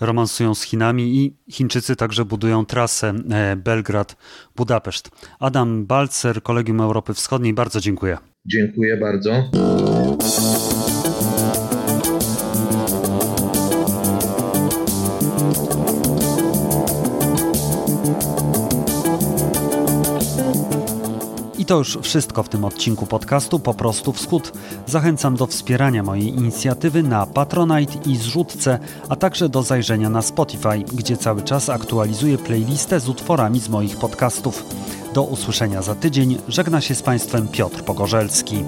romansują z Chinami i Chińczycy także budują trasę e, Belgrad-Budapeszt. Adam Balcer, Kolegium Europy Wschodniej, bardzo dziękuję. Dziękuję bardzo. To już wszystko w tym odcinku podcastu Po prostu Wschód. Zachęcam do wspierania mojej inicjatywy na Patronite i Zrzutce, a także do zajrzenia na Spotify, gdzie cały czas aktualizuję playlistę z utworami z moich podcastów. Do usłyszenia za tydzień. Żegna się z Państwem Piotr Pogorzelski.